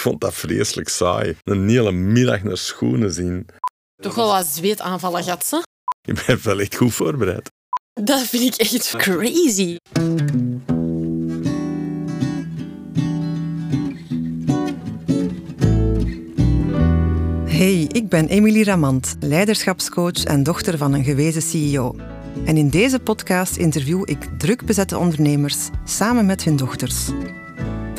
vond dat vreselijk saai. Een hele middag naar schoenen zien. Toch wel wat zweetaanvallen gehad, ze? Je bent wel echt goed voorbereid. Dat vind ik echt crazy. Hey, ik ben Emilie Ramant, leiderschapscoach en dochter van een gewezen CEO. En in deze podcast interview ik druk bezette ondernemers samen met hun dochters.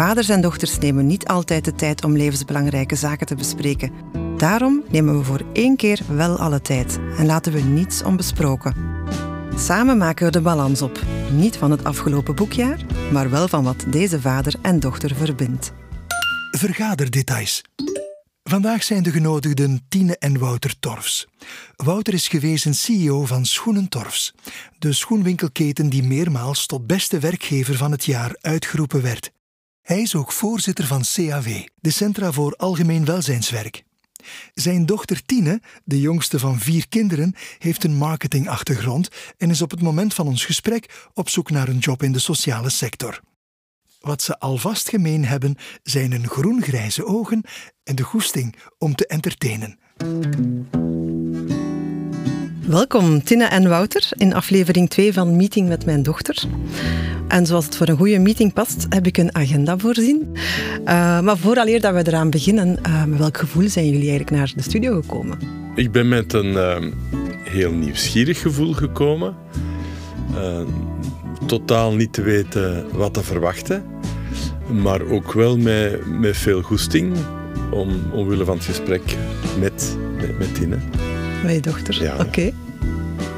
Vaders en dochters nemen niet altijd de tijd om levensbelangrijke zaken te bespreken. Daarom nemen we voor één keer wel alle tijd en laten we niets onbesproken. Samen maken we de balans op, niet van het afgelopen boekjaar, maar wel van wat deze vader en dochter verbindt. Vergaderdetails. Vandaag zijn de genodigden Tine en Wouter Torfs. Wouter is gewezen CEO van Schoenen Torfs, de schoenwinkelketen die meermaals tot beste werkgever van het jaar uitgeroepen werd. Hij is ook voorzitter van CAW, de Centra voor Algemeen Welzijnswerk. Zijn dochter Tine, de jongste van vier kinderen, heeft een marketingachtergrond en is op het moment van ons gesprek op zoek naar een job in de sociale sector. Wat ze alvast gemeen hebben, zijn hun groen-grijze ogen en de goesting om te entertainen. Welkom Tina en Wouter in aflevering 2 van Meeting met mijn dochter. En zoals het voor een goede meeting past, heb ik een agenda voorzien. Uh, maar vooraleer dat we eraan beginnen, uh, met welk gevoel zijn jullie eigenlijk naar de studio gekomen? Ik ben met een uh, heel nieuwsgierig gevoel gekomen. totaal niet te weten wat te verwachten. Maar ook wel met, met veel goesting om, omwille van het gesprek met, met, met. Met je dochter? Ja. Oké.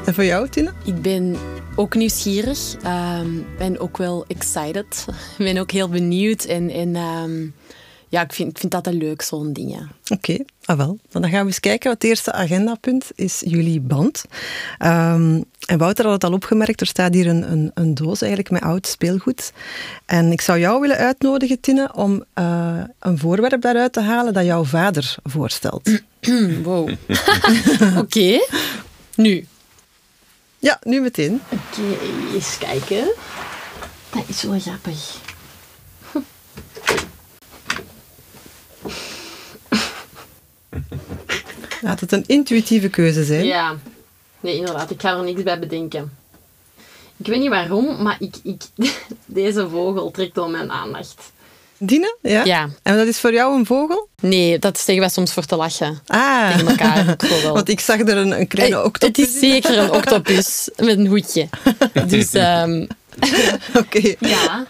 En voor jou, Tine? Ik ben ook nieuwsgierig. Ik um, ben ook wel excited. Ik ben ook heel benieuwd. En, en um, ja, ik vind, ik vind dat een leuk, zo'n ding. Ja. Oké, ah wel. Dan gaan we eens kijken. Het eerste agendapunt is jullie band. Um, en Wouter had het al opgemerkt, er staat hier een, een, een, doos eigenlijk met oud speelgoed. En ik zou jou willen uitnodigen, Tine, om uh, een voorwerp daaruit te halen dat jouw vader voorstelt. wow. Oké. Okay. Nu. Ja, nu meteen. Oké, okay, eens kijken. Dat is wel grappig. Laat het een intuïtieve keuze zijn. Ja, nee, inderdaad. Ik ga er niks bij bedenken. Ik weet niet waarom, maar ik, ik, deze vogel trekt al mijn aandacht. Dine? Ja? ja. En dat is voor jou een vogel? Nee, dat zeggen wij soms voor te lachen. Ah. Tegen elkaar. Want ik zag er een, een kleine octopus Het is zeker een octopus met een hoedje. Dus... Um... Oké. Ja.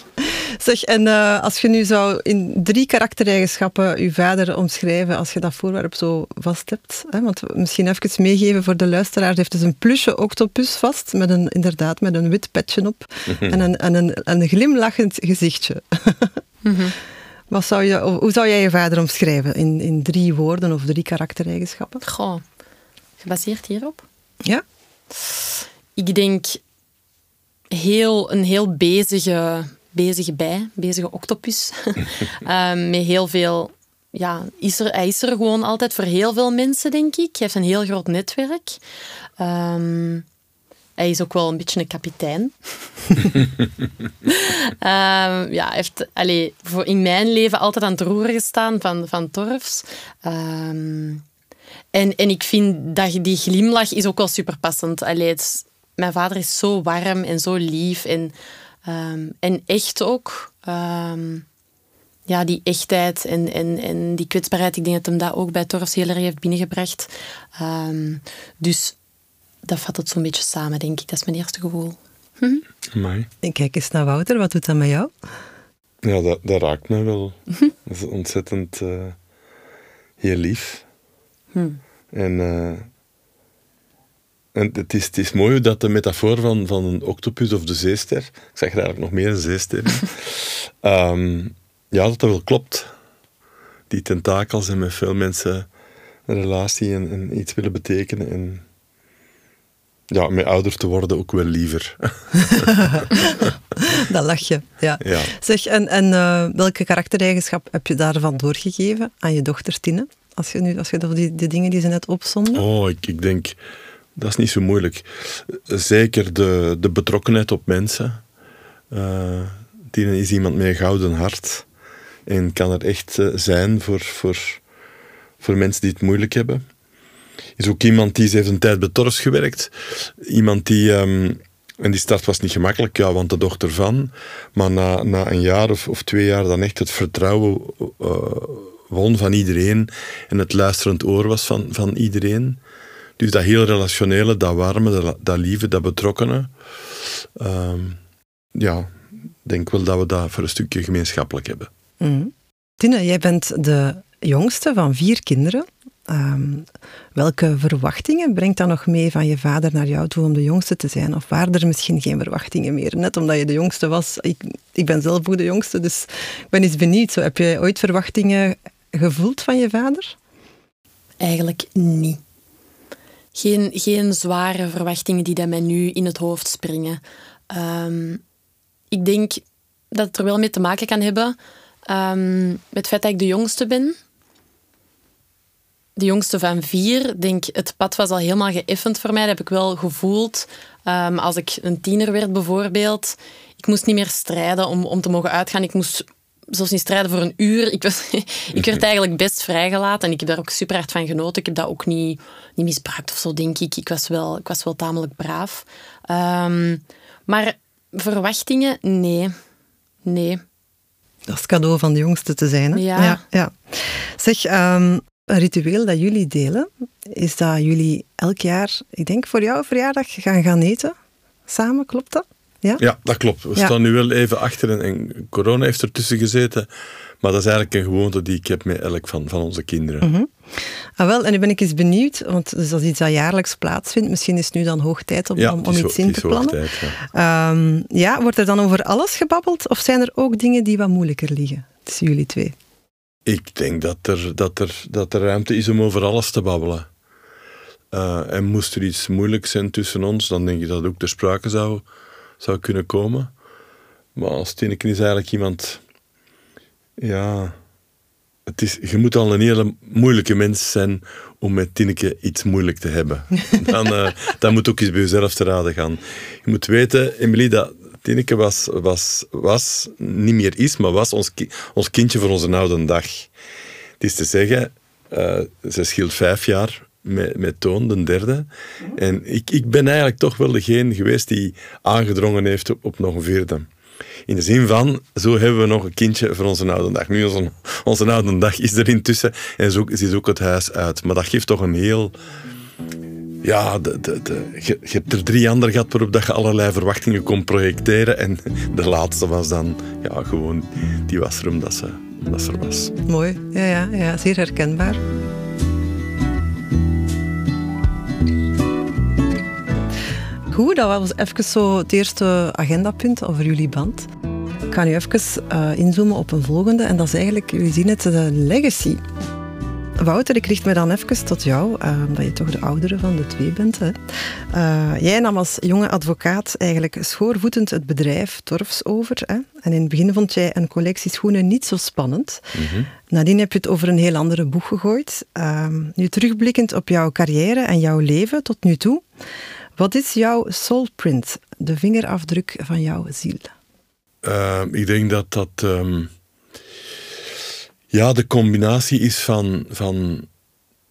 Zeg, en uh, als je nu zou in drie karaktereigenschappen je vader omschrijven, als je dat voorwerp zo vast hebt, hè, want misschien even meegeven voor de luisteraars, heeft dus een plusje octopus vast, met een, inderdaad met een wit petje op en, een, en een, een glimlachend gezichtje. mm Wat zou je, hoe zou jij je vader omschrijven in, in drie woorden of drie karaktereigenschappen? Goh, gebaseerd hierop? Ja. Ik denk heel, een heel bezige bezige bij, bezige octopus. um, met heel veel... Ja, is er, hij is er gewoon altijd voor heel veel mensen, denk ik. Hij heeft een heel groot netwerk. Um, hij is ook wel een beetje een kapitein. um, ja, heeft allee, voor in mijn leven altijd aan het roer gestaan van, van Torfs. En, en ik vind dat die glimlach is ook wel super passend. Allee, mijn vader is zo warm en zo lief. En Um, en echt ook. Um, ja, die echtheid en, en, en die kwetsbaarheid. Ik denk dat hem dat ook bij Torfs heel erg heeft binnengebracht. Um, dus dat vat het zo'n beetje samen, denk ik. Dat is mijn eerste gevoel. Hm? En kijk eens naar Wouter. Wat doet dat met jou? Ja, dat, dat raakt me wel. dat is ontzettend uh, heel lief. Hm. En... Uh, en het is, het is mooi dat de metafoor van, van een octopus of de zeester, ik zeg er eigenlijk nog meer een zeester, um, ja, dat dat wel klopt. Die tentakels en met veel mensen een relatie en, en iets willen betekenen. En ja, met ouder te worden ook wel liever. dat lach je, ja. ja. Zeg, en, en uh, welke karaktereigenschap heb je daarvan doorgegeven aan je dochter Tine? Als je nu, als je die, die dingen die ze net opzonden? Oh, ik, ik denk dat is niet zo moeilijk. Zeker de, de betrokkenheid op mensen. Uh, die is iemand met een gouden hart. En kan er echt eh, zijn voor, voor, voor mensen die het moeilijk hebben. Is ook iemand die heeft een tijd bij gewerkt. Iemand die... ehm, en die start was niet gemakkelijk, ja, want de dochter van. Maar na, na een jaar of, of twee jaar dan echt het vertrouwen eh, won van iedereen. En het luisterend oor was van, van iedereen. Dus dat heel relationele, dat warme, dat, dat lieve, dat betrokkenen. Ehm, ja, ik denk wel dat we dat voor een stukje gemeenschappelijk hebben. Mhm. Tine, jij bent de jongste van vier kinderen. Ehm, welke verwachtingen brengt dat nog mee van je vader naar jou toe om de jongste te zijn? Of waren er misschien geen verwachtingen meer? Net omdat je de jongste was. Ik, ik ben zelf ook de jongste, dus ik ben eens benieuwd. Zo, heb je ooit verwachtingen gevoeld van je vader? Eigenlijk niet. Geen, geen zware verwachtingen die dat mij nu in het hoofd springen. Ehm, ik denk dat het er wel mee te maken kan hebben ehm, met het feit dat ik de jongste ben. De jongste van vier. Denk, het pad was al helemaal geëffend voor mij. Dat heb ik wel gevoeld. Ehm, als ik een tiener werd bijvoorbeeld. Ik moest niet meer strijden om, om te mogen uitgaan. Ik moest zelfs niet strijden voor een uur. Ik, was, ik werd eigenlijk best vrijgelaten en ik heb daar ook super hard van genoten. Ik heb dat ook niet, niet misbruikt of zo, denk ik. Ik was wel, ik was wel tamelijk braaf. Ehm, maar verwachtingen? Nee. Nee. Dat is het cadeau van de jongste te zijn. Hè? Ja. ja, Zeg, ehm, een ritueel dat jullie delen, is dat jullie elk jaar, ik denk voor jouw verjaardag, gaan gaan eten. Samen, klopt dat? Ja? Ja, dat klopt. We Ja. staan nu wel even achter en, en corona heeft ertussen gezeten. Maar dat is eigenlijk een gewoonte die ik heb met elk van, van onze kinderen. Ah, wel, en nu ben ik eens benieuwd, want dus dat is iets dat jaarlijks plaatsvindt. Misschien is het nu dan hoog tijd om, Ja, om, iets in te plannen. tijd, ja. Ehm, ja, wordt er dan over alles gebabbeld? Of zijn er ook dingen die wat moeilijker liggen tussen jullie twee? Ik denk dat er, dat, er, dat er ruimte is om over alles te babbelen. Eh, en moest er iets moeilijks zijn tussen ons, dan denk ik dat het ook ter sprake zou, zou kunnen komen. Maar als Tineke is eigenlijk iemand... Ja... Het is, je moet al een hele moeilijke mens zijn om met Tineke iets moeilijk te hebben. Dan, eh, dan moet ook eens bij jezelf te raden gaan. Je moet weten, Emily, dat Tineke was, was, was, niet meer is, maar was ons, ki- ons kindje voor onze oude dag. Het is te zeggen, eh ze scheelt vijf jaar met, met Toon, de derde. En ik, ik ben eigenlijk toch wel degene geweest die aangedrongen heeft op, op nog een vierde. In de zin van, zo hebben we nog een kindje voor onze oude dag. Nu, onze, onze oude dag is er intussen en zo, is ook het huis uit. Maar dat geeft toch een heel... Ja, de, de, de, je, hebt er drie andere gehad waarop dat je allerlei verwachtingen kon projecteren. En de laatste was dan, ja, gewoon, die was er omdat ze, ze er was. Mooi, ja, ja, ja zeer herkenbaar. Goed, dat was even zo het eerste agendapunt over jullie band. Ik ga nu even eh, inzoomen op een volgende en dat is eigenlijk, jullie zien het, de legacy. Wouter, ik richt me dan even tot jou, eh, omdat je toch de oudere van de twee bent. Hè. Eh, jij nam als jonge advocaat eigenlijk schoorvoetend het bedrijf Torfs over. Hè. En in het begin vond jij een collectie schoenen niet zo spannend. Nadien heb je het over een heel andere boeg gegooid. Ehm, nu terugblikkend op jouw carrière en jouw leven tot nu toe. Wat is jouw soulprint, de vingerafdruk van jouw ziel? Eh, ik denk dat dat ehm, ja, de combinatie is van. van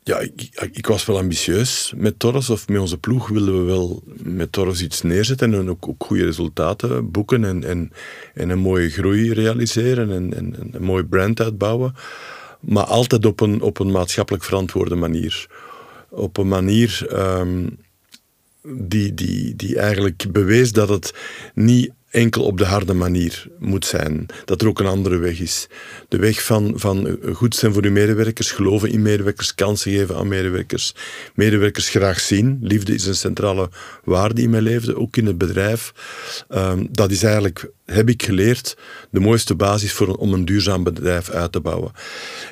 ja, ik, ik was wel ambitieus met Torres, of met onze ploeg wilden we wel met Torres iets neerzetten en ook, ook goede resultaten boeken en, en, en een mooie groei realiseren en, en, en een mooi brand uitbouwen. Maar altijd op een, op een maatschappelijk verantwoorde manier. Op een manier ehm, die, die, die eigenlijk bewees dat het niet enkel op de harde manier moet zijn. Dat er ook een andere weg is. De weg van, van goed zijn voor uw medewerkers, geloven in medewerkers, kansen geven aan medewerkers, medewerkers graag zien. Liefde is een centrale waarde in mijn leven, ook in het bedrijf. Ehm, dat is eigenlijk, heb ik geleerd, de mooiste basis voor, om een duurzaam bedrijf uit te bouwen.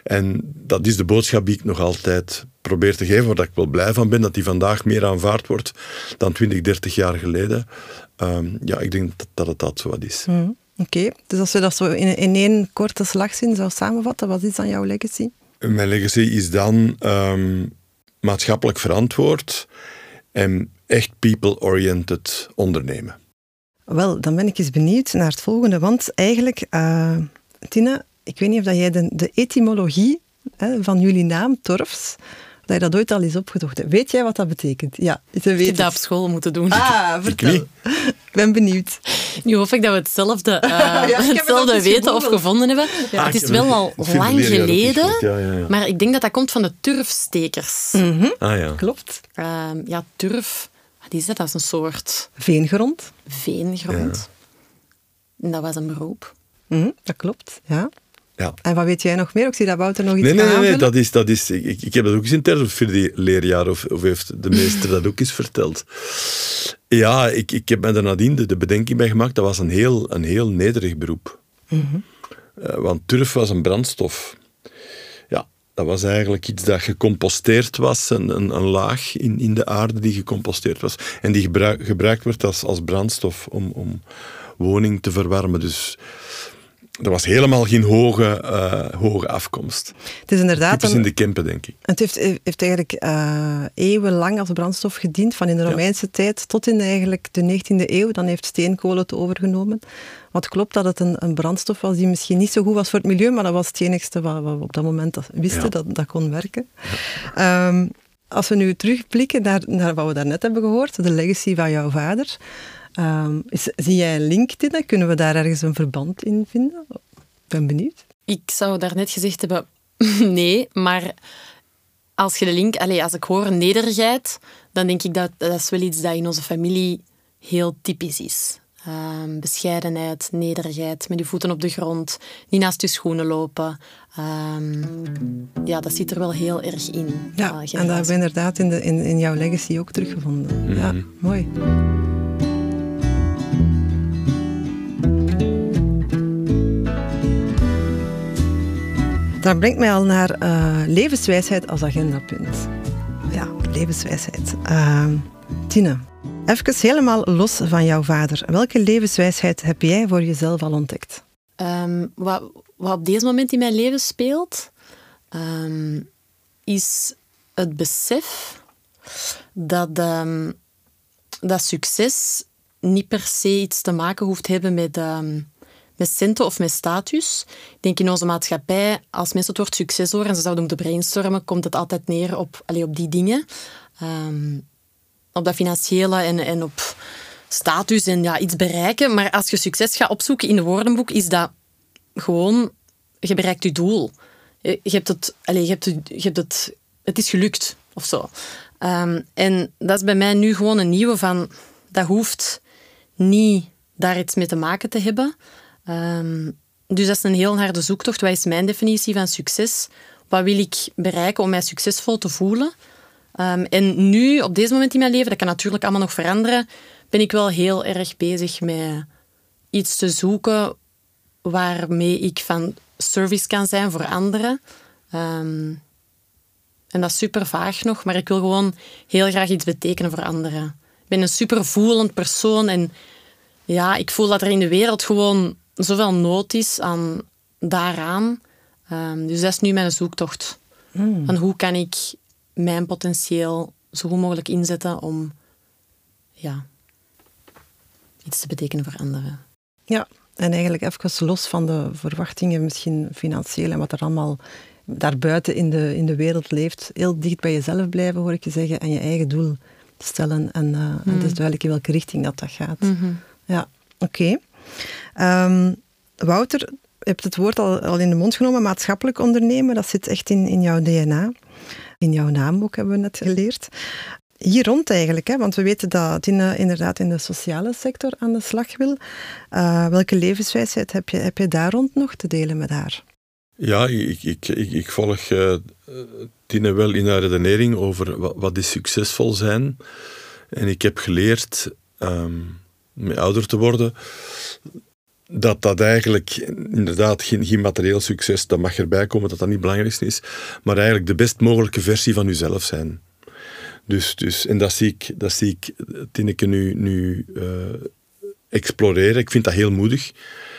En dat is de boodschap die ik nog altijd probeer te geven, waar ik wel blij van ben, dat die vandaag meer aanvaard wordt dan 20, 30 jaar geleden. Ehm, ja, ik denk dat, dat het dat zo wat is. Mhm. Oké, dus als je dat zo in, in één korte slagzin zou samenvatten, wat is dan jouw legacy? Mijn legacy is dan ehm, maatschappelijk verantwoord en echt people-oriented ondernemen. Wel, dan ben ik eens benieuwd naar het volgende, want eigenlijk, eh Tina, ik weet niet of dat jij de, de etymologie hè, van jullie naam, Torfs, dat je dat ooit al eens opgezocht hebt. Weet jij wat dat betekent? Ja, Ik heb weet dat op school moeten doen. Ah, vertel. Ik ben benieuwd. Nu hoop ik dat we hetzelfde, eh, hetzelfde weten of gevonden hebben. Ah, het ik is wel al lang geleden. Ja, ja, ja. maar ik denk dat dat komt van de turfstekers. Ah ja. Klopt. Ehm, ja, turf, is dat? Dat is een soort Veengrond. veengrond. En dat was een beroep. Mhm, dat klopt, ja. ja. En wat weet jij nog meer? Ik zie dat Wouter nog iets Nee, nee, nee, nee, dat is, dat is, ik, ik heb dat ook eens in het derde of vierde leerjaar, of, of heeft de meester dat ook eens verteld. Ja, ik, ik heb me daar nadien de, de bedenking bij gemaakt, dat was een heel, een heel nederig beroep. Eh, want turf was een brandstof. Dat was eigenlijk iets dat gecomposteerd was, een, een, laag in, in de aarde die gecomposteerd was. En die gebruik, gebruikt werd als, als brandstof om, om woning te verwarmen. Dus dat was helemaal geen hoge, eh, hoge afkomst. Het is inderdaad Typisch in de Kempen, denk ik. Het heeft, heeft eigenlijk eh, eeuwenlang als brandstof gediend, van in de Romeinse tijd tot in eigenlijk de 19e eeuw. Dan heeft steenkolen het overgenomen. Wat klopt dat het een, een brandstof was die misschien niet zo goed was voor het milieu, maar dat was het enigste wat, wat we op dat moment wisten Ja. dat dat kon werken. Ehm, als we nu terugblikken naar, naar wat we daarnet hebben gehoord, de legacy van jouw vader. Ehm, is, zie jij een link in? dat? Kunnen we daar ergens een verband in vinden? Ik ben benieuwd. Ik zou daarnet gezegd hebben, nee, maar als je de link, allez, als ik hoor nederigheid, dan denk ik dat dat is wel iets dat in onze familie heel typisch is. Ehm, bescheidenheid, nederigheid, met je voeten op de grond, niet naast je schoenen lopen. Ehm, ja, dat zit er wel heel erg in. Ja, Ah, en dat hebben we inderdaad in, de, in, in jouw legacy ook teruggevonden. Ja, mooi. Dat brengt mij al naar eh, levenswijsheid als agendapunt. Ja, levenswijsheid. Ehm Tine, even helemaal los van jouw vader. Welke levenswijsheid heb jij voor jezelf al ontdekt? Ehm, wat, wat op deze moment in mijn leven speelt, ehm, is het besef dat, dat succes niet per se iets te maken hoeft hebben met, met centen of met status. Ik denk in onze maatschappij, als mensen het woord succes horen en ze zouden moeten brainstormen, komt het altijd neer op, allee, op die dingen. Ehm, op dat financiële en, en op status en ja, iets bereiken. Maar als je succes gaat opzoeken in de woordenboek, is dat gewoon, je bereikt je doel. Je hebt het, allez, je hebt je hebt het, het is gelukt of zo. Ehm, en dat is bij mij nu gewoon een nieuwe van, dat hoeft niet daar iets mee te maken te hebben. Ehm, dus dat is een heel harde zoektocht. Wat is mijn definitie van succes? Wat wil ik bereiken om mij succesvol te voelen? Ehm, en nu, op deze moment in mijn leven, dat kan natuurlijk allemaal nog veranderen, ben ik wel heel erg bezig met iets te zoeken waarmee ik van service kan zijn voor anderen. Ehm, en dat is super vaag nog, maar ik wil gewoon heel graag iets betekenen voor anderen. Ik ben een super voelend persoon en ja, ik voel dat er in de wereld gewoon zoveel nood is aan daaraan. Ehm, dus dat is nu mijn zoektocht. Van hoe kan ik mijn potentieel zo goed mogelijk inzetten om ja, iets te betekenen voor anderen. Ja, en eigenlijk even los van de verwachtingen, misschien financieel en wat er allemaal daarbuiten in de, in de wereld leeft. Heel dicht bij jezelf blijven, hoor ik je zeggen, en je eigen doel stellen. En, eh, en het is duidelijk in welke richting dat, dat gaat. Ja, oké. Ehm, Wouter, je hebt het woord al, al in de mond genomen, maatschappelijk ondernemen, dat zit echt in, in jouw DNA. In jouw naam ook, hebben we net geleerd. Hier rond eigenlijk, hè, want we weten dat Tine inderdaad in de sociale sector aan de slag wil. Eh, welke levenswijsheid heb je, heb je daar rond nog te delen met haar? Ja, ik, ik, ik, ik volg eh Tine wel in haar redenering over wat, wat is succesvol zijn. En ik heb geleerd, ehm, met ouder te worden, dat dat eigenlijk inderdaad geen, geen materieel succes, dat mag erbij komen, dat dat niet belangrijk is, maar eigenlijk de best mogelijke versie van uzelf zijn. Dus, dus, en dat zie ik, dat zie ik Tineke nu, nu eh, exploreren. Ik vind dat heel moedig.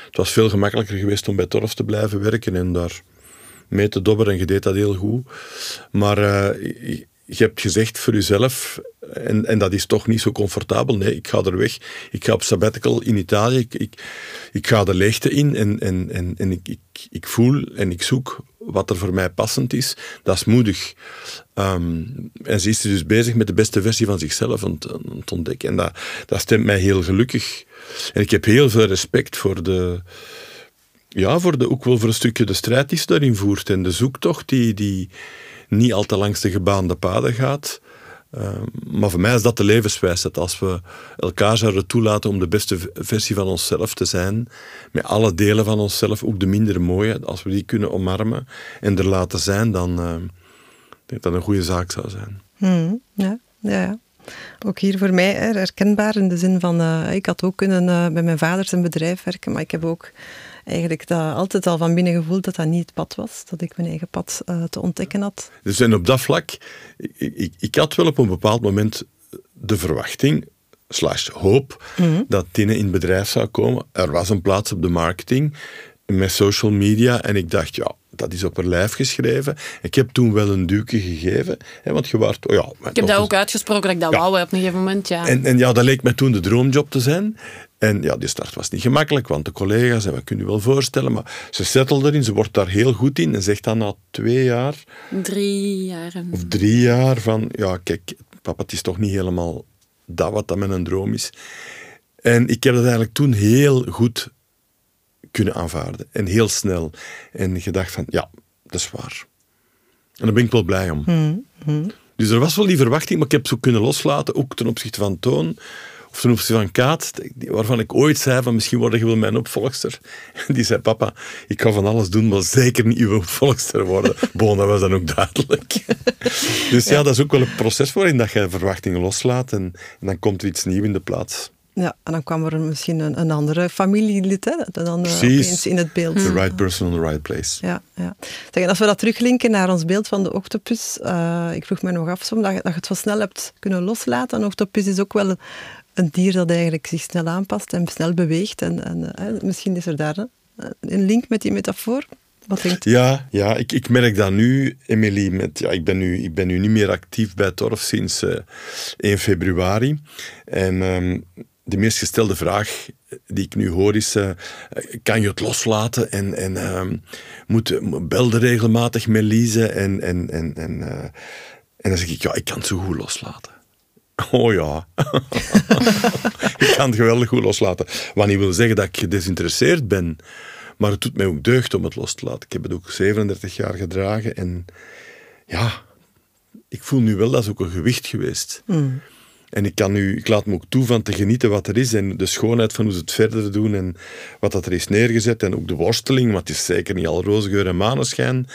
Het was veel gemakkelijker geweest om bij Torf te blijven werken en daar mee te dobberen en je deed dat heel goed. Maar eh, je hebt gezegd voor jezelf, en, en dat is toch niet zo comfortabel. Nee, ik ga er weg. Ik ga op sabbatical in Italië. Ik, ik, ga de leegte in en, en, en, en ik, ik, ik voel en ik zoek wat er voor mij passend is. Dat is moedig. Ehm, en ze is dus bezig met de beste versie van zichzelf aan het ontdekken. En dat, dat stemt mij heel gelukkig. En ik heb heel veel respect voor de ja, voor de, ook wel voor een stukje de strijd die ze daarin voert en de zoektocht die, die niet al te langs de gebaande paden gaat. Ehm, maar voor mij is dat de levenswijsheid. Als we elkaar zouden toelaten om de beste versie van onszelf te zijn, met alle delen van onszelf, ook de minder mooie, als we die kunnen omarmen en er laten zijn, dan uh, denk ik dat een goede zaak zou zijn. Hmm, ja, ja, Ook hier voor mij herkenbaar in de zin van, uh, ik had ook kunnen bij mijn vader zijn bedrijf werken, maar ik heb ook eigenlijk dat altijd al van binnen gevoeld dat dat niet het pad was. Dat ik mijn eigen pad uh, te ontdekken had. Dus en op dat vlak, ik, ik, ik, had wel op een bepaald moment de verwachting, slash hoop, mm dat Tine in het bedrijf zou komen. Er was een plaats op de marketing met social media en ik dacht, ja, dat is op haar lijf geschreven. Ik heb toen wel een duwke gegeven, hè, want je waart... Oh ja, ik heb dat ook uitgesproken, dat ik dat ja. wou op een gegeven moment, ja. En, en ja, dat leek mij toen de droomjob te zijn. En ja, die start was niet gemakkelijk, want de collega's, en we kunnen je wel voorstellen, maar ze settelt erin, ze wordt daar heel goed in en zegt dan na twee jaar... Drie jaar. Of drie jaar van, ja, kijk, papa, het is toch niet helemaal dat wat dat mijn droom is. En ik heb dat eigenlijk toen heel goed kunnen aanvaarden. En heel snel. En gedacht van, ja, dat is waar. En daar ben ik wel blij om. Hmm, hmm. Dus er was wel die verwachting, maar ik heb ze kunnen loslaten, ook ten opzichte van Toon. Of ten opzichte van Kaat, waarvan ik ooit zei van misschien word je wel mijn opvolgster. Die zei, papa, ik ga van alles doen, maar zeker niet uw opvolgster worden. Bon, dat was dan ook duidelijk. Dus ja, dat is ook wel een proces waarin dat je verwachtingen loslaat en, en dan komt er iets nieuws in de plaats. Ja, en dan kwam er misschien een, een andere familielid hè, dan opeens in het beeld. The right person on the right place. Ja, ja. Zeg, als we dat teruglinken naar ons beeld van de octopus, uh, ik vroeg me nog af, dat, dat je het zo snel hebt kunnen loslaten. Een octopus is ook wel een dier dat eigenlijk zich snel aanpast en snel beweegt. En, en misschien is er daar een link met die metafoor. Wat denkt Ja, ja ik, ik merk dat nu, Emily. Met, ja, ik, ben nu, ik ben nu niet meer actief bij Torf sinds 1 februari. En um, de meest gestelde vraag die ik nu hoor is: uh, kan je het loslaten? En, en uh, moet, belde regelmatig met Lise. En, en, en, en, uh, en dan zeg ik: ja, ik kan het zo goed loslaten. Oh ja, ik kan het geweldig goed loslaten. Wat niet wil zeggen dat ik gedesinteresseerd ben, maar het doet mij ook deugd om het los te laten. Ik heb het ook 37 jaar gedragen en ja, ik voel nu wel dat is ook een gewicht geweest. Mm. En ik, kan nu, ik laat me ook toe van te genieten wat er is en de schoonheid van hoe ze het verder doen en wat dat er is neergezet en ook de worsteling, want het is zeker niet al roze geur en maneschijn.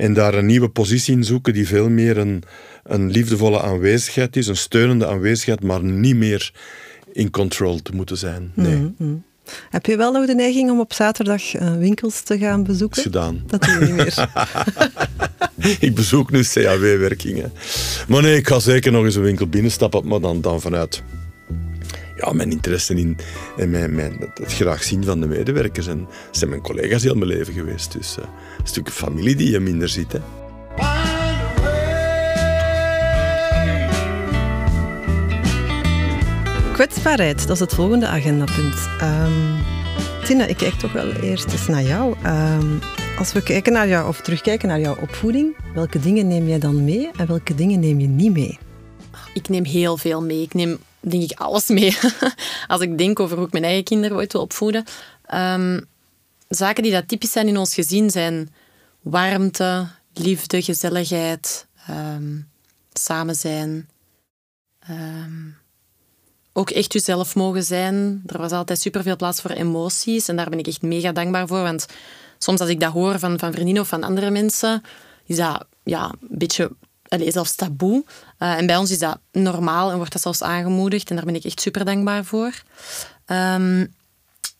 En daar een nieuwe positie in zoeken die veel meer een, een liefdevolle aanwezigheid is, een steunende aanwezigheid, maar niet meer in control te moeten zijn. Nee. Mm-hmm. Heb je wel nog de neiging om op zaterdag uh, winkels te gaan bezoeken? Is gedaan. Dat doe je niet meer. ik bezoek nu CAW-werkingen. Maar nee, ik ga zeker nog eens een winkel binnenstappen, maar dan, dan vanuit ja, mijn interesse in en mijn, mijn, het graag zien van de medewerkers. En zijn mijn collega's heel mijn leven geweest. Dus uh, een stukje familie die je minder ziet. Hè. Kwetsbaarheid, dat is het volgende agendapunt. Um, Tina, ik kijk toch wel eerst eens naar jou. Um, als we kijken naar jou, of terugkijken naar jouw opvoeding, welke dingen neem jij dan mee en welke dingen neem je niet mee? Ik neem heel veel mee. Ik neem, denk ik, alles mee. Als ik denk over hoe ik mijn eigen kinderen ooit wil opvoeden. Um, zaken die dat typisch zijn in ons gezin zijn warmte, liefde, gezelligheid, um, samen zijn. Um, ook echt jezelf mogen zijn. Er was altijd superveel plaats voor emoties en daar ben ik echt mega dankbaar voor. Want soms als ik dat hoor van, van vriendinnen of van andere mensen, is dat ja, een beetje allez, zelfs taboe. Uh, en bij ons is dat normaal en wordt dat zelfs aangemoedigd. En daar ben ik echt super dankbaar voor. Um,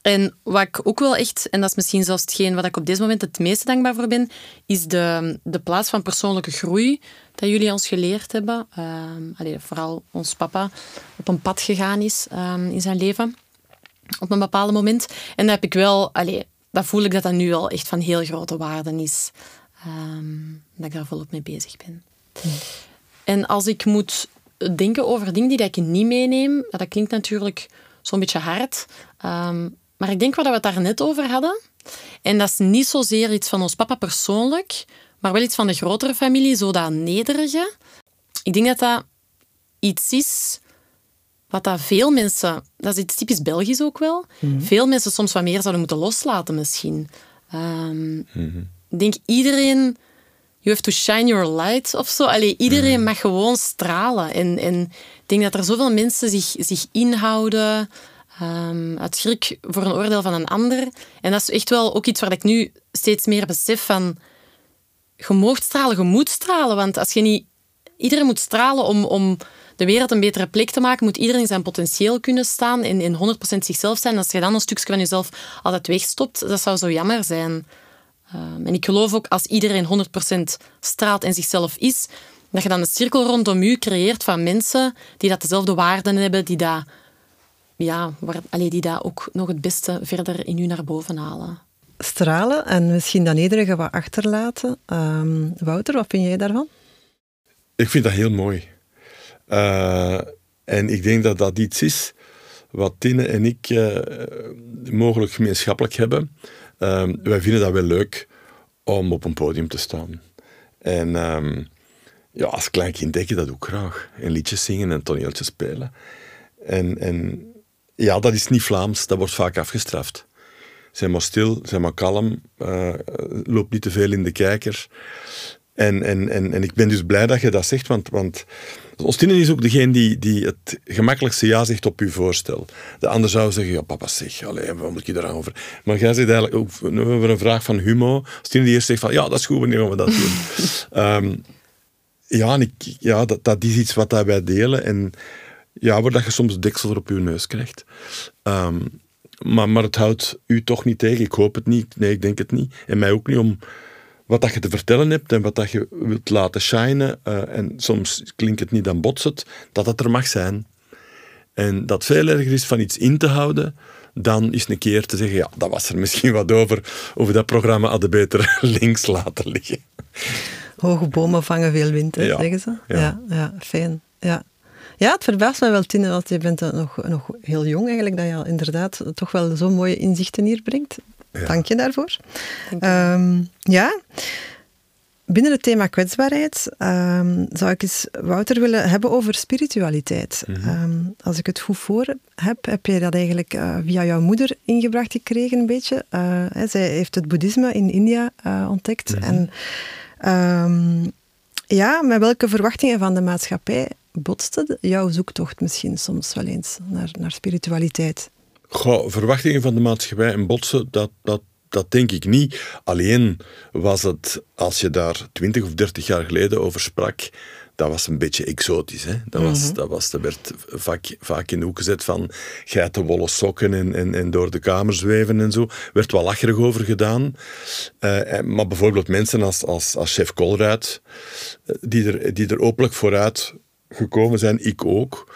en wat ik ook wel echt, en dat is misschien zelfs hetgeen wat ik op dit moment het meeste dankbaar voor ben, is de, de plaats van persoonlijke groei dat jullie ons geleerd hebben. Uh, vooral ons papa op een pad gegaan is um, in zijn leven op een bepaald moment. En dat heb ik wel, allee, dat voel ik dat dat nu wel echt van heel grote waarde is. Um, dat ik daar volop mee bezig ben. En als ik moet denken over dingen die ik niet meeneem, dat klinkt natuurlijk zo'n beetje hard. Ehm, maar ik denk wat we het daar net over hadden. En dat is niet zozeer iets van ons papa persoonlijk, maar wel iets van de grotere familie, zo dat nederige. Ik denk dat dat iets is wat dat veel mensen, dat is iets typisch Belgisch ook wel, mhm. veel mensen soms wat meer zouden moeten loslaten misschien. Um, Ik denk iedereen, you have to shine your light of zo. Allee, iedereen mhm. mag gewoon stralen. En, en ik denk dat er zoveel mensen zich, zich inhouden um, uit schrik voor een oordeel van een ander. En dat is echt wel ook iets waar ik nu steeds meer besef van je moogt stralen, je moet stralen. Want als je niet... Iedereen moet stralen om, om de wereld een betere plek te maken, moet iedereen zijn potentieel kunnen staan en in 100% zichzelf zijn. Als je dan een stukje van jezelf altijd wegstopt, dat zou zo jammer zijn. Ehm, en ik geloof ook, als iedereen 100% straalt en zichzelf is, dat je dan een cirkel rondom je creëert van mensen die dat dezelfde waarden hebben, die dat, ja, waar, allee, die dat ook nog het beste verder in u naar boven halen stralen en misschien dan nederige wat achterlaten. Ehm, Wouter, wat vind jij daarvan? Ik vind dat heel mooi. Uh, en ik denk dat dat iets is wat Tine en ik uh, mogelijk gemeenschappelijk hebben. Uh, wij vinden dat wel leuk om op een podium te staan. En um, ja, als klein kind deed je dat ook graag. En liedjes zingen en toneeltjes spelen. En, en ja, dat is niet Vlaams, dat wordt vaak afgestraft. Zijn maar stil, zijn maar kalm, uh, loop niet te veel in de kijker. En, en, en, en ik ben dus blij dat je dat zegt, want, want Oostine is ook degene die, die het gemakkelijkste ja zegt op uw voorstel. De ander zou zeggen, ja papa zeg, allez, wat moet je daar over? Maar jij zegt eigenlijk ook over een vraag van Humo. Oostine die eerst zegt van, ja dat is goed, wanneer gaan we dat doen? Ehm, ja, en ik, ja dat, dat is iets wat wij delen. En ja, waar dat je soms deksel op je neus krijgt. Ehm, maar, maar het houdt u toch niet tegen. Ik hoop het niet. Nee, ik denk het niet. En mij ook niet om wat dat je te vertellen hebt en wat dat je wilt laten shinen. Uh, en soms klinkt het niet, dan botst het. Dat het er mag zijn. En dat veel erger is van iets in te houden dan is een keer te zeggen, ja, dat was er misschien wat over. Over dat programma hadden beter links laten liggen. Hoge bomen vangen veel wind, hè, zeggen ze. Ja. ja, ja, fijn. Ja. Ja, het verbaast mij wel, Tine, want je bent nog, nog heel jong eigenlijk, dat je inderdaad toch wel zo mooie inzichten hier brengt. Dank je daarvoor. Ehm, ja. Binnen het thema kwetsbaarheid um, zou ik eens Wouter willen hebben over spiritualiteit. Mhm. Ehm, als ik het goed voor heb, heb je dat eigenlijk uh, via jouw moeder ingebracht gekregen een beetje. Uh, zij heeft het boeddhisme in India uh, ontdekt. Mhm. En ja, met welke verwachtingen van de maatschappij botste jouw zoektocht misschien soms wel eens naar, naar spiritualiteit? Goh, verwachtingen van de maatschappij en botsen, dat, dat, dat denk ik niet. Alleen was het, als je daar twintig of dertig jaar geleden over sprak, dat was een beetje exotisch. Hè? Dat, was, mhm. dat, was, dat werd vaak, vaak in de hoek gezet van geitenwolle sokken en, en, en door de kamer zweven en zo. werd wel lacherig over gedaan. Uh, maar bijvoorbeeld mensen als, als, als chef Colruyt, eh, die er, die er openlijk vooruit gekomen zijn, ik ook.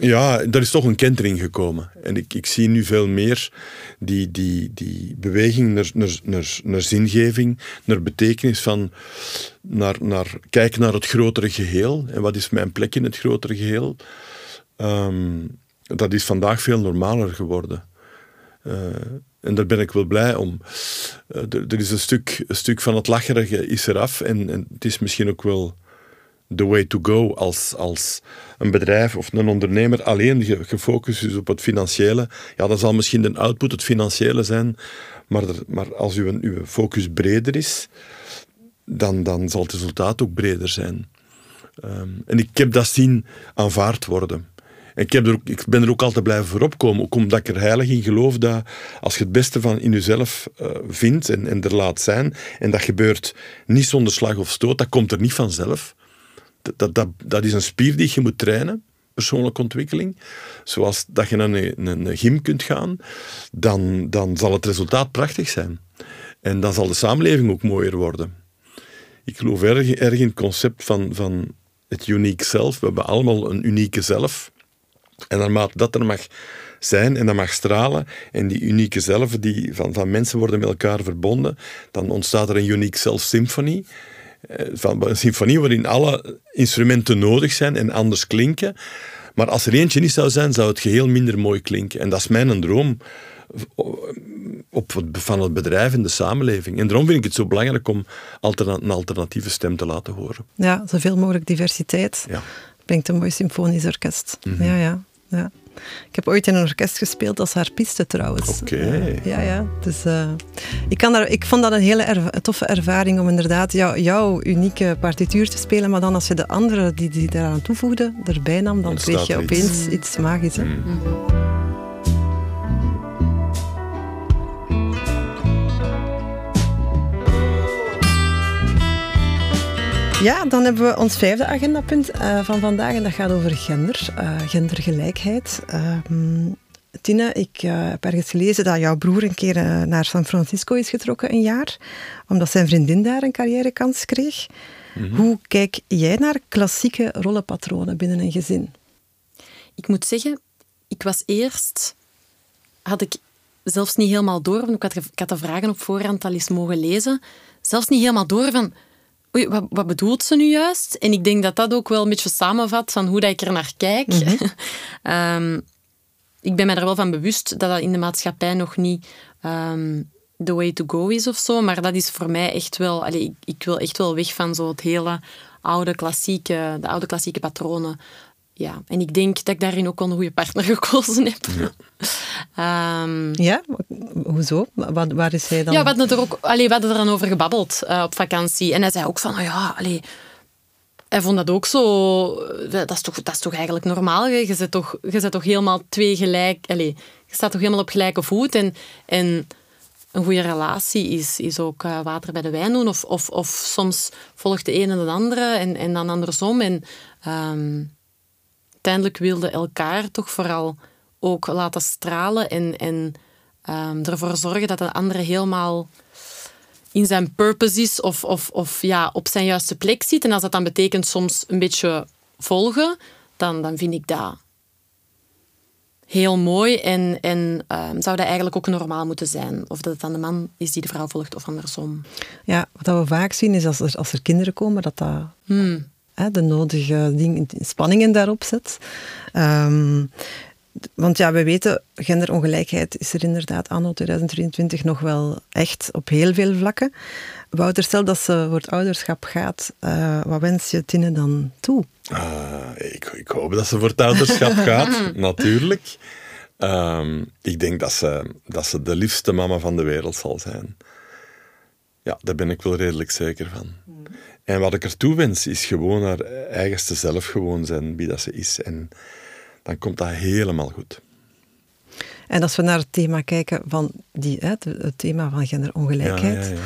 Ja, er is toch een kentering gekomen. En ik, ik zie nu veel meer die, die, die beweging naar, naar, naar, naar zingeving, naar betekenis van naar, naar kijken naar het grotere geheel. En wat is mijn plek in het grotere geheel? Ehm, dat is vandaag veel normaler geworden. Uh, en daar ben ik wel blij om. Er, er, is een stuk, een stuk van het lacherige is eraf. En, en het is misschien ook wel the way to go als, als een bedrijf of een ondernemer alleen gefocust is op het financiële. Ja, dan zal misschien de output het financiële zijn, maar, maar als uw, uw focus breder is, dan, dan zal het resultaat ook breder zijn. Ehm, en ik heb dat zien aanvaard worden. En ik, heb er ook, ik ben er ook altijd blijven voor opkomen, ook omdat ik er heilig in geloof dat als je het beste van in jezelf uh, vindt en, en er laat zijn, en dat gebeurt niet zonder slag of stoot, dat komt er niet vanzelf dat, dat, dat is een spier die je moet trainen, persoonlijke ontwikkeling. Zoals dat je naar een, een gym kunt gaan, dan, dan zal het resultaat prachtig zijn. En dan zal de samenleving ook mooier worden. Ik geloof erg, erg in het concept van, van het unique zelf. We hebben allemaal een unieke zelf. En naarmate dat er mag zijn en dat mag stralen, en die unieke zelf die van, van mensen worden met elkaar verbonden, dan ontstaat er een unique self-symfonie. Eh, van een symfonie waarin alle instrumenten nodig zijn en anders klinken. Maar als er eentje niet zou zijn, zou het geheel minder mooi klinken. En dat is mijn droom op, van het bedrijf en de samenleving. En daarom vind ik het zo belangrijk om een alternatieve stem te laten horen. Ja, zoveel mogelijk diversiteit. Ja. Brengt een mooi symfonisch orkest. Mhm. Ja, ja, ja. Ik heb ooit in een orkest gespeeld als harpiste trouwens. Oké. ja, ja. Dus uh, ik, kan daar, ik vond dat een hele erva toffe ervaring om inderdaad jou, jouw unieke partituur te spelen, maar dan als je de andere die, die daaraan toevoegde, erbij nam, dan kreeg je opeens iets, iets magisch. Mm. Ja, dan hebben we ons vijfde agendapunt uh, van vandaag en dat gaat over gender, uh, gendergelijkheid. Uh, Tine, ik heb ergens gelezen dat jouw broer een keer naar San Francisco is getrokken, een jaar, omdat zijn vriendin daar een carrièrekans kreeg. Mm -hmm. Hoe kijk jij naar klassieke rollenpatronen binnen een gezin? Ik moet zeggen, ik was eerst, had ik zelfs niet helemaal door, want ik had, ik had de vragen op voorhand al eens mogen lezen, zelfs niet helemaal door van oei, wat, wat, bedoelt ze nu juist? En ik denk dat dat ook wel een beetje samenvat van hoe dat ik er naar kijk. Mm -hmm. um, ik ben me er wel van bewust dat dat in de maatschappij nog niet um, the way to go is of zo, maar dat is voor mij echt wel... Allez, ik, ik, wil echt wel weg van zo het hele oude klassieke, de oude klassieke patronen. Ja, en ik denk dat ik daarin ook wel een goede partner gekozen heb. Ja, um, ja? hoezo? Waar, waar is hij dan? Ja, we hadden er ook allee, we hadden er dan over gebabbeld uh, op vakantie. En hij zei ook van, oh ja, allee, hij vond dat ook zo... Dat is toch, dat is toch eigenlijk normaal? Je zit toch, je zit toch helemaal twee gelijk... Allee, je staat toch helemaal op gelijke voet. En, en een goede relatie is, is ook uh, water bij de wijn doen. Of, of, of soms volgt de ene de andere en, en dan andersom. En... Um, uiteindelijk wilden elkaar toch vooral ook laten stralen en, en um, ervoor zorgen dat de andere helemaal in zijn purpose is of, of, of ja, op zijn juiste plek zit. En als dat dan betekent soms een beetje volgen, dan, dan vind ik dat heel mooi en, en um, zou dat eigenlijk ook normaal moeten zijn. Of dat het dan de man is die de vrouw volgt of andersom. Ja, wat we vaak zien is als er, als er kinderen komen, dat dat... Hmm de nodige ding, spanningen daarop zet. Um, want ja, we weten, genderongelijkheid is er inderdaad anno 2023 nog wel echt op heel veel vlakken. Wouter, stel dat ze voor het ouderschap gaat, uh, wat wens je Tine dan toe? Uh, ik, ik, hoop dat ze voor het ouderschap gaat, natuurlijk. Um, ik denk dat ze, dat ze de liefste mama van de wereld zal zijn. Ja, daar ben ik wel redelijk zeker van. Mm. En wat ik ertoe wens, is gewoon haar eigenste zelf gewoon zijn, wie dat ze is. En dan komt dat helemaal goed. En als we naar het thema kijken van die, het, het thema van genderongelijkheid. Ja, ja, ja.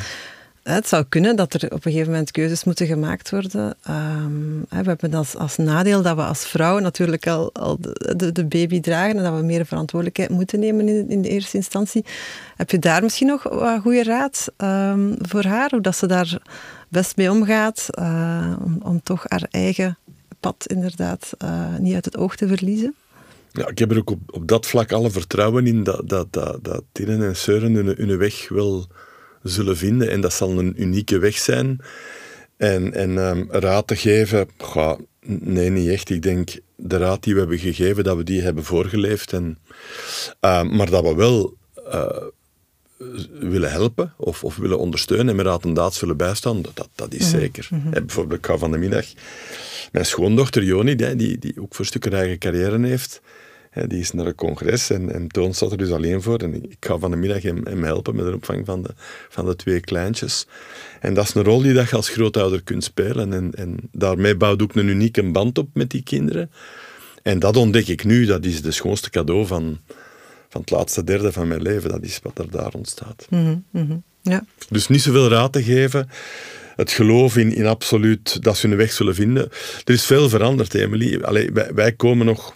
Het zou kunnen dat er op een gegeven moment keuzes moeten gemaakt worden. Um, we hebben als, als nadeel dat we als vrouw natuurlijk al, al de, de, baby dragen en dat we meer verantwoordelijkheid moeten nemen in, in de eerste instantie. Heb je daar misschien nog wat goede raad um, voor haar? Hoe dat ze daar best mee omgaat uh, om, toch haar eigen pad inderdaad uh, niet uit het oog te verliezen? Ja, ik heb er ook op, op dat vlak alle vertrouwen in dat, dat, dat, dat Tinnen en Seuren hun, hun weg wel zullen vinden. En dat zal een unieke weg zijn. En, en um, raad te geven, goh, nee, niet echt. Ik denk, de raad die we hebben gegeven, dat we die hebben voorgeleefd. En, uh, maar dat we wel uh, willen helpen of, of willen ondersteunen en met raad en daad zullen bijstaan, dat, dat is zeker. Mm -hmm. bijvoorbeeld, ik ga van de middag mijn schoondochter Joni, die, die ook voor stukken eigen carrière heeft, die is naar een congres en, en Toon staat er dus alleen voor. En ik ga van de middag hem, hem helpen met de opvang van de, van de twee kleintjes. En dat is een rol die je als grootouder kunt spelen. En, en daarmee bouwt ook een unieke band op met die kinderen. En dat ontdek ik nu, dat is de schoonste cadeau van, van het laatste derde van mijn leven. Dat is wat er daar ontstaat. Mm -hmm. ja. Dus niet zoveel raad te geven. Het geloof in, in absoluut dat ze hun weg zullen vinden. Er is veel veranderd, Emily. Allee, wij, wij komen nog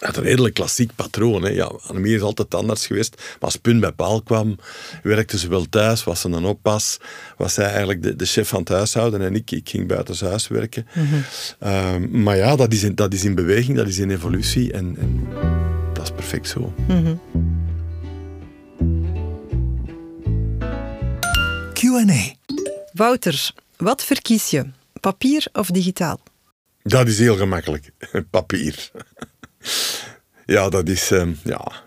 uit een redelijk klassiek patroon. Hè. Ja, Annemie is altijd anders geweest. Maar als punt bij paal kwam, werkte ze wel thuis, was ze een oppas, was zij eigenlijk de, de chef van het huishouden en ik, ik ging buiten huis werken. Mm -hmm. uh, maar ja, dat is, in, dat is in beweging, dat is in evolutie en, en dat is perfect zo. Mm -hmm. Q&A Wouter, Wat verkies je? Papier of digitaal? Dat is heel gemakkelijk. Papier. Ja, dat is... ehm, ja.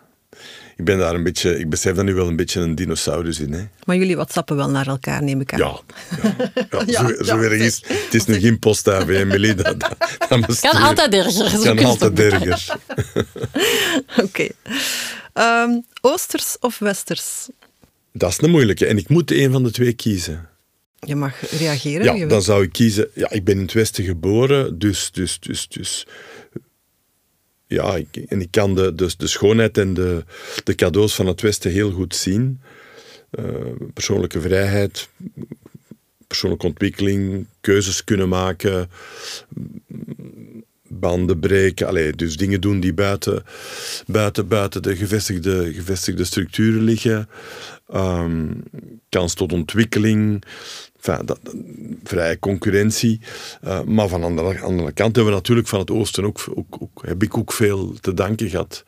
Ik ben daar een beetje... Ik besef daar nu wel een beetje een dinosaurus in. Hè. Maar jullie whatsappen wel naar elkaar, neem ik aan. Ja. ja, ja, Ja, zo, zo erg is, het is nu geen post-AV, Emily. Dat, dat, dat Kan altijd erger. kan altijd erger. Oké. Ehm, Oosters of Westers? Dat is een moeilijke. En ik moet een van de twee kiezen. Je mag reageren. Ja, je dan zou ik kiezen... Ja, ik ben in het Westen geboren, dus... dus, dus, dus ja, en ik kan de, de, de schoonheid en de, de cadeaus van het Westen heel goed zien. Eh, persoonlijke vrijheid, persoonlijke ontwikkeling, keuzes kunnen maken, banden breken. Allee, dus dingen doen die buiten, buiten, buiten de gevestigde, gevestigde structuren liggen. Ehm, kans tot ontwikkeling. Enfin, dat, vrije concurrentie. Uh, maar van de andere, kant hebben we natuurlijk van het oosten ook, ook, ook, heb ik ook veel te danken gehad.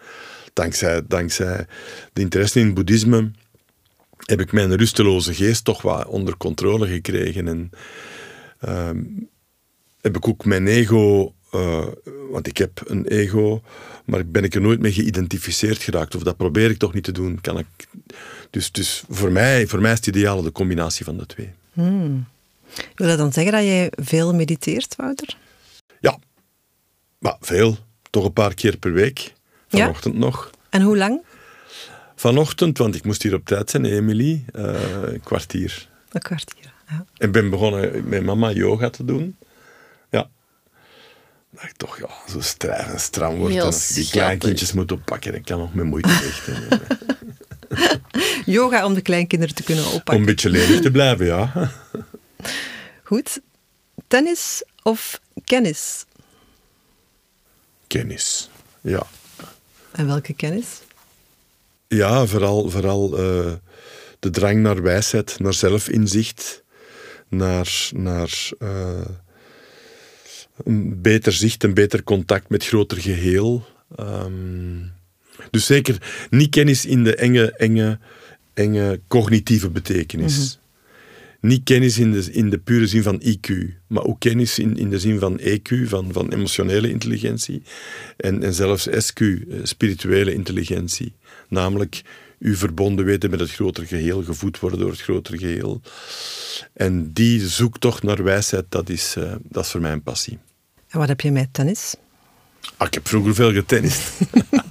Dankzij, dankzij de interesse in het boeddhisme heb ik mijn rusteloze geest toch wat onder controle gekregen. En uh, heb ik ook mijn ego, uh, want ik heb een ego, maar ben ik er nooit mee geïdentificeerd geraakt. Of dat probeer ik toch niet te doen. Kan ik, dus dus voor, mij, voor mij is het ideale de combinatie van de twee. Hmm. Wil dat dan zeggen dat jij veel mediteert, Wouter? Ja, maar veel. Toch een paar keer per week. Vanochtend ja? nog. En hoe lang? Vanochtend, want ik moest hier op tijd zijn, Emily, uh, een kwartier. Een kwartier, ja. En ben begonnen met mama yoga te doen. Dat ik toch ja, zo strijf en stram word. Heel en als ik die kleinkindjes moet oppakken, dan kan nog met moeite richten. yoga om de kleinkinderen te kunnen oppakken. Om een beetje lenig te blijven, ja. Goed. Tennis of kennis? Kennis, ja. En welke kennis? Ja, vooral, vooral uh, de drang naar wijsheid, naar zelfinzicht, naar, naar uh, een beter zicht, een beter contact met groter geheel. Um, dus zeker niet kennis in de enge, enge, enge cognitieve betekenis. Mm -hmm. Niet kennis in de, in de pure zin van IQ, maar ook kennis in, in de zin van EQ, van, van emotionele intelligentie. En, en zelfs SQ, spirituele intelligentie. Namelijk u verbonden weten met het grotere geheel, gevoed worden door het grotere geheel. En die zoektocht naar wijsheid, dat is, uh, dat is voor mij een passie. En wat heb je met tennis? Ah, ik heb vroeger veel getennist.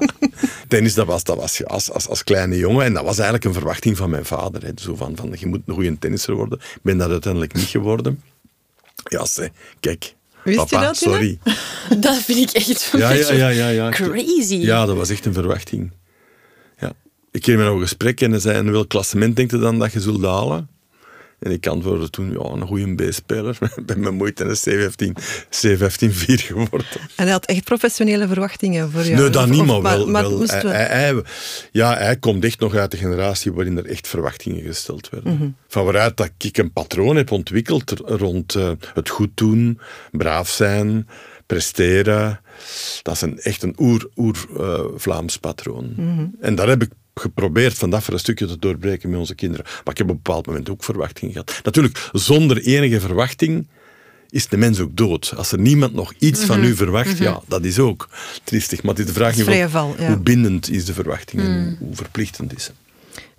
tennis, dat was, dat was als, als, als kleine jongen. En dat was eigenlijk een verwachting van mijn vader. Hè. Zo van, van, je moet een goede tennisser worden. Ik ben dat uiteindelijk niet geworden. Ja, zeg, kijk. Wist papa, je dat, sorry. Dat vind ik echt ja, ja, ja, ja, ja. crazy. Ja, dat was echt een verwachting. Ik kreeg met een gesprek en hij zei, en welk klassement denkt je dan dat je zult halen? En ik antwoordde toen, ja, een goede B-speler. Ik ben met moeite een C15-4 geworden. En hij had echt professionele verwachtingen voor jou? Nee, dat niet, maar wel... maar wel moest hij, hij, ja, hij komt echt nog uit de generatie waarin er echt verwachtingen gesteld werden. Mm -hmm. Van waaruit dat ik een patroon heb ontwikkeld rond uh, het goed doen, braaf zijn, presteren. Dat is een, echt een oer-Vlaams uh, patroon. Mhm. Mm -hmm. En daar heb ik geprobeerd van dat voor een stukje te doorbreken met onze kinderen. Maar ik heb op een bepaald moment ook verwachtingen gehad. Natuurlijk, zonder enige verwachting is de mens ook dood. Als er niemand nog iets mm -hmm. van u verwacht, mm -hmm. ja, dat is ook triestig. Maar het is de vraag is val, ja. hoe bindend is de verwachting en mm. hoe verplichtend is ze.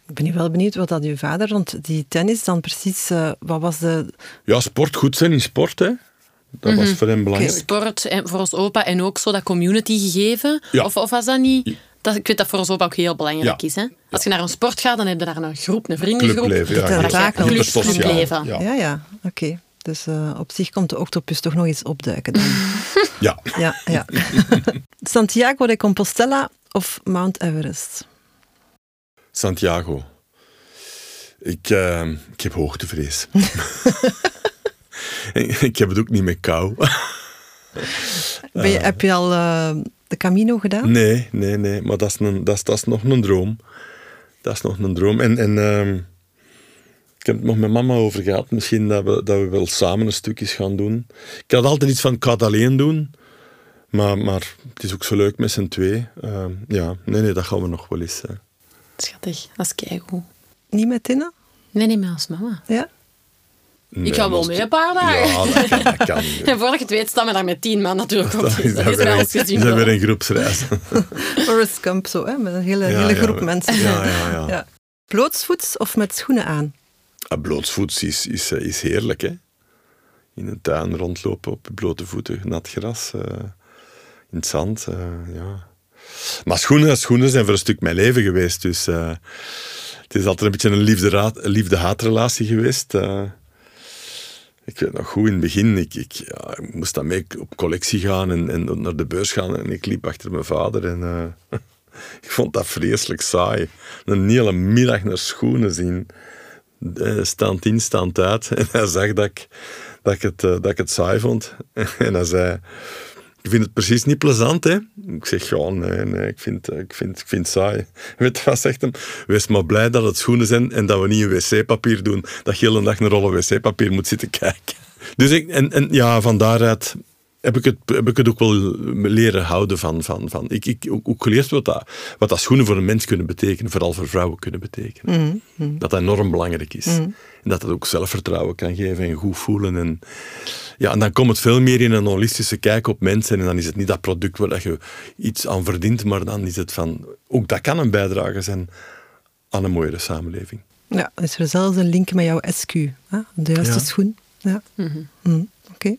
Ik ben wel benieuwd wat dat uw vader rond die tennis dan precies, uh, wat was de... Ja, sport, goed zijn in sport, hè. Dat mm -hmm. was voor hem belangrijk. Okay, sport en voor ons opa en ook zo dat community gegeven. Ja. Of, of was dat niet... Dat, ik weet dat voor ons ook heel belangrijk ja. is. Hè? Als je naar een sport gaat, dan heb je daar een groep, een vriendengroep. Clubleven, ja. Club, clubleven. Ja, ja, ja. oké. Okay. Dus uh, op zich komt de octopus toch nog eens opduiken dan. ja. ja, ja. Santiago de Compostela of Mount Everest? Santiago. Ik, uh, ik heb hoogtevrees. ik heb het ook niet met kou. Ben je, uh, heb je al uh, de Camino gedaan? Nee, nee, nee. Maar dat is, een, dat is, dat is nog een droom. Dat is nog een droom. En, en uh, ik heb het nog met mama over gehad. Misschien dat we, dat we wel samen een stukjes gaan doen. Ik had altijd iets van, ik ga het alleen doen. Maar, maar het is ook zo leuk met z'n twee. Uh, ja, nee, nee, dat gaan we nog wel eens. Uh. Schattig, dat is keigoed. Niet met Tina? Nee, niet met als mama. Ja? Ik ga wel mee een paar dagen. Ja, dat kan. Dat kan. En voordat je het weet, staan we daar met tien man natuurlijk op. Dat is dat dat is bij weer ons een, gezien. is dat wel. weer een groepsreis. Forrest Gump zo, hè, met een hele, Ja, hele groep mensen. Ja, ja, ja. Ja. Blootsvoets of met schoenen aan? Ah, blootsvoets is, is, eh, is heerlijk, hè. In een tuin rondlopen op blote voeten, nat gras, eh, in het zand, eh, ja. Maar schoenen, schoenen zijn voor een stuk mijn leven geweest, dus eh, het is altijd een beetje een liefde-haatrelatie geweest. Ik weet nog goed, in het begin, ik, ik, ja, ik moest dan mee op collectie gaan en, en naar de beurs gaan en ik liep achter mijn vader en... eh, ik vond dat vreselijk saai. Een hele middag naar schoenen zien eh, staand in, staand uit. En hij zag dat ik, dat ik, het, eh, dat ik het saai vond. En hij zei, ik vind het precies niet plezant, hè? Ik zeg, ja, nee, nee, ik vind, eh, ik vind, ik vind het saai. Weet je wat zegt hem? Wees maar blij dat het schoenen zijn en dat we niet een wc-papier doen. Dat je hele dag een rollen wc-papier moet zitten kijken. Dus ik, en, en ja, van daaruit heb ik het, heb ik het ook wel leren houden van. van, van. Ik ik ook, ook geleerd wat dat, wat dat schoenen voor een mens kunnen betekenen, vooral voor vrouwen kunnen betekenen. Dat dat enorm belangrijk is. En dat het ook zelfvertrouwen kan geven en goed voelen. En, ja, en dan komt het veel meer in een holistische kijk op mensen. En dan is het niet dat product waar dat je iets aan verdient, maar dan is het van, ook dat kan een bijdrage zijn aan een mooiere samenleving. Ja, is er zelfs een link met jouw SQ, hè? de juiste Ja. schoen. Ja. Mm, Oké.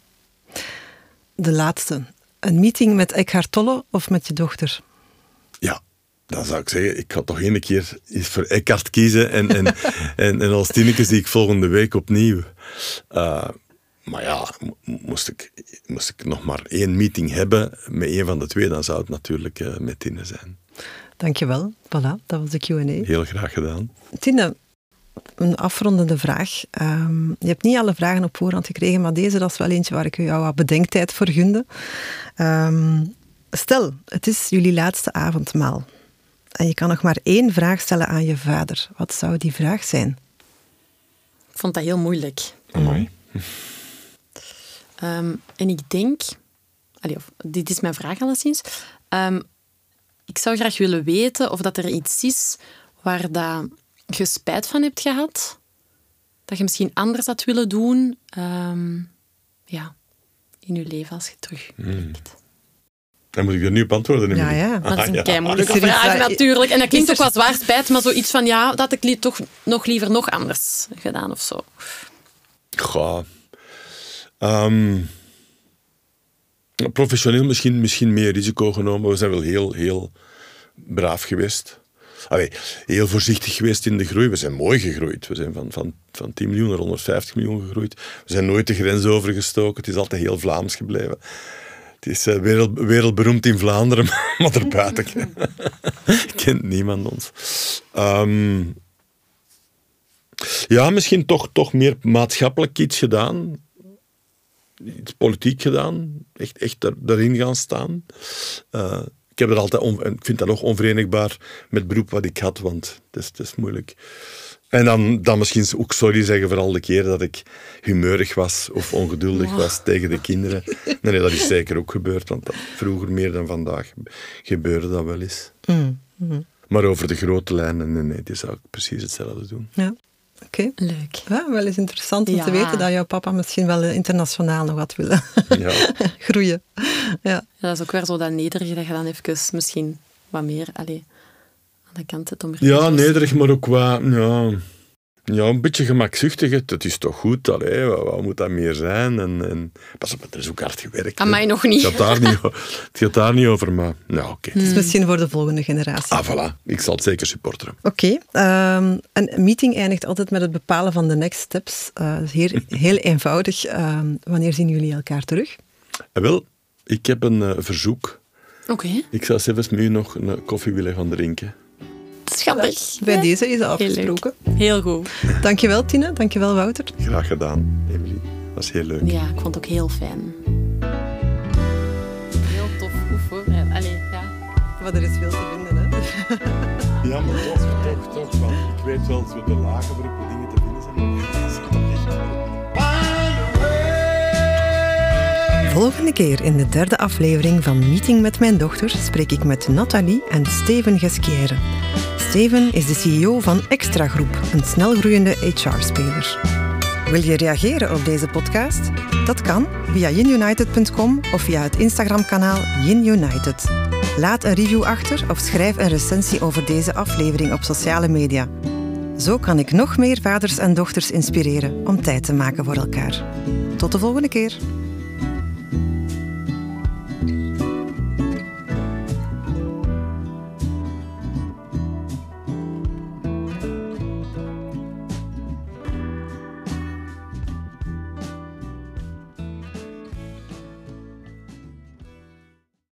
De laatste. Een meeting met Eckhart Tolle of met je dochter? Ja, dan zou ik zeggen, ik ga toch één keer eens voor Eckhart kiezen. En, en, en, en als Tineke zie ik volgende week opnieuw. Uh, maar ja, mo- moest ik, moest ik nog maar één meeting hebben met een van de twee, dan zou het natuurlijk uh, met Tine zijn. Dankjewel. Voilà, dat was de Q&A. Heel graag gedaan. Tine, een afrondende vraag. Um, je hebt niet alle vragen op voorhand gekregen, maar deze dat is wel eentje waar ik jou wat bedenktijd voor gunde. Um, stel, het is jullie laatste avondmaal. En je kan nog maar één vraag stellen aan je vader. Wat zou die vraag zijn? Ik vond dat heel moeilijk. Amai. Um, en ik denk... Allee, of, dit is mijn vraag alleszins. Um, ik zou graag willen weten of dat er iets is waar dat je spijt van hebt gehad. Dat je misschien anders had willen doen. Um, ja, in je leven als je terugkijkt. Mm. Dan moet ik er nu op antwoorden. Ja, ja. Maar dat is een Ah, kei moeilijke vraag natuurlijk. En dat klinkt ook wel zwaar spijt, maar zoiets van ja, dat ik li toch nog liever nog anders gedaan of zo. Goh. Um, professioneel misschien, misschien meer risico genomen. We zijn wel heel, heel braaf geweest. Allee, heel voorzichtig geweest in de groei. We zijn mooi gegroeid. We zijn van, van, van 10 miljoen naar 150 miljoen gegroeid. We zijn nooit de grens overgestoken. Het is altijd heel Vlaams gebleven. Het is uh, wereld, wereldberoemd in Vlaanderen, maar erbuiten kent niemand ons. Um, ja, misschien toch, toch meer maatschappelijk iets gedaan. Iets politiek gedaan. Echt, echt daar, daarin gaan staan. Uh, ik, heb er altijd on, ik vind dat nog onverenigbaar met het beroep wat ik had, want het is, het is moeilijk. En dan, dan misschien ook sorry zeggen voor al de keren dat ik humeurig was of ongeduldig wow. was tegen de kinderen. Nee, nee, dat is zeker ook gebeurd, want dat, vroeger meer dan vandaag gebeurde dat wel eens. Mm, mm. Maar over de grote lijnen, nee, nee, die zou ik precies hetzelfde doen. Ja. Oké. Okay. Leuk. Ja, wel eens interessant om ja. te weten dat jouw papa misschien wel internationaal nog had willen ja. groeien. Ja. ja. Dat is ook weer zo dat nederige dat je dan even misschien wat meer allee, aan de kant zet om... Ja, nederig, maar ook wat... Ja, ja, een beetje gemakzuchtig. Het is toch goed, allee, wat, wat moet dat meer zijn? En, en, pas op, er is ook hard gewerkt. Aan mij nog niet. Het gaat daar niet, het gaat daar niet over, maar nou, oké. Het is misschien voor de volgende generatie. Ah, voilà. Ik zal het zeker supporteren. Oké. Okay. Um, een meeting eindigt altijd met het bepalen van de next steps. Uh, heel, heel eenvoudig. Um, wanneer zien jullie elkaar terug? Uh, wel, ik heb een uh, verzoek. Oké. Okay. Ik zou zelfs met u nog een koffie willen gaan drinken. Schattig. Bij deze is afgesproken. Heel, heel goed. Dankjewel Tine, dankjewel Wouter. Graag gedaan, Emily. Dat was heel leuk. Ja, ik vond het ook heel fijn. Heel tof, voorbereid. Allee, ja. Maar er is veel te vinden, hè? ja, maar toch, toch, toch. Want ik weet wel zo de lagen waarop we dingen te vinden zijn. Dat is. Volgende keer in de derde aflevering van Meeting met mijn dochter spreek ik met Nathalie en Steven Gesquière. Steven is de CEO van Extra Groep, een snelgroeiende HR-speler. Wil je reageren op deze podcast? Dat kan via yinunited.com of via het Instagram-kanaal YinUnited. Laat een review achter of schrijf een recensie over deze aflevering op sociale media. Zo kan ik nog meer vaders en dochters inspireren om tijd te maken voor elkaar. Tot de volgende keer.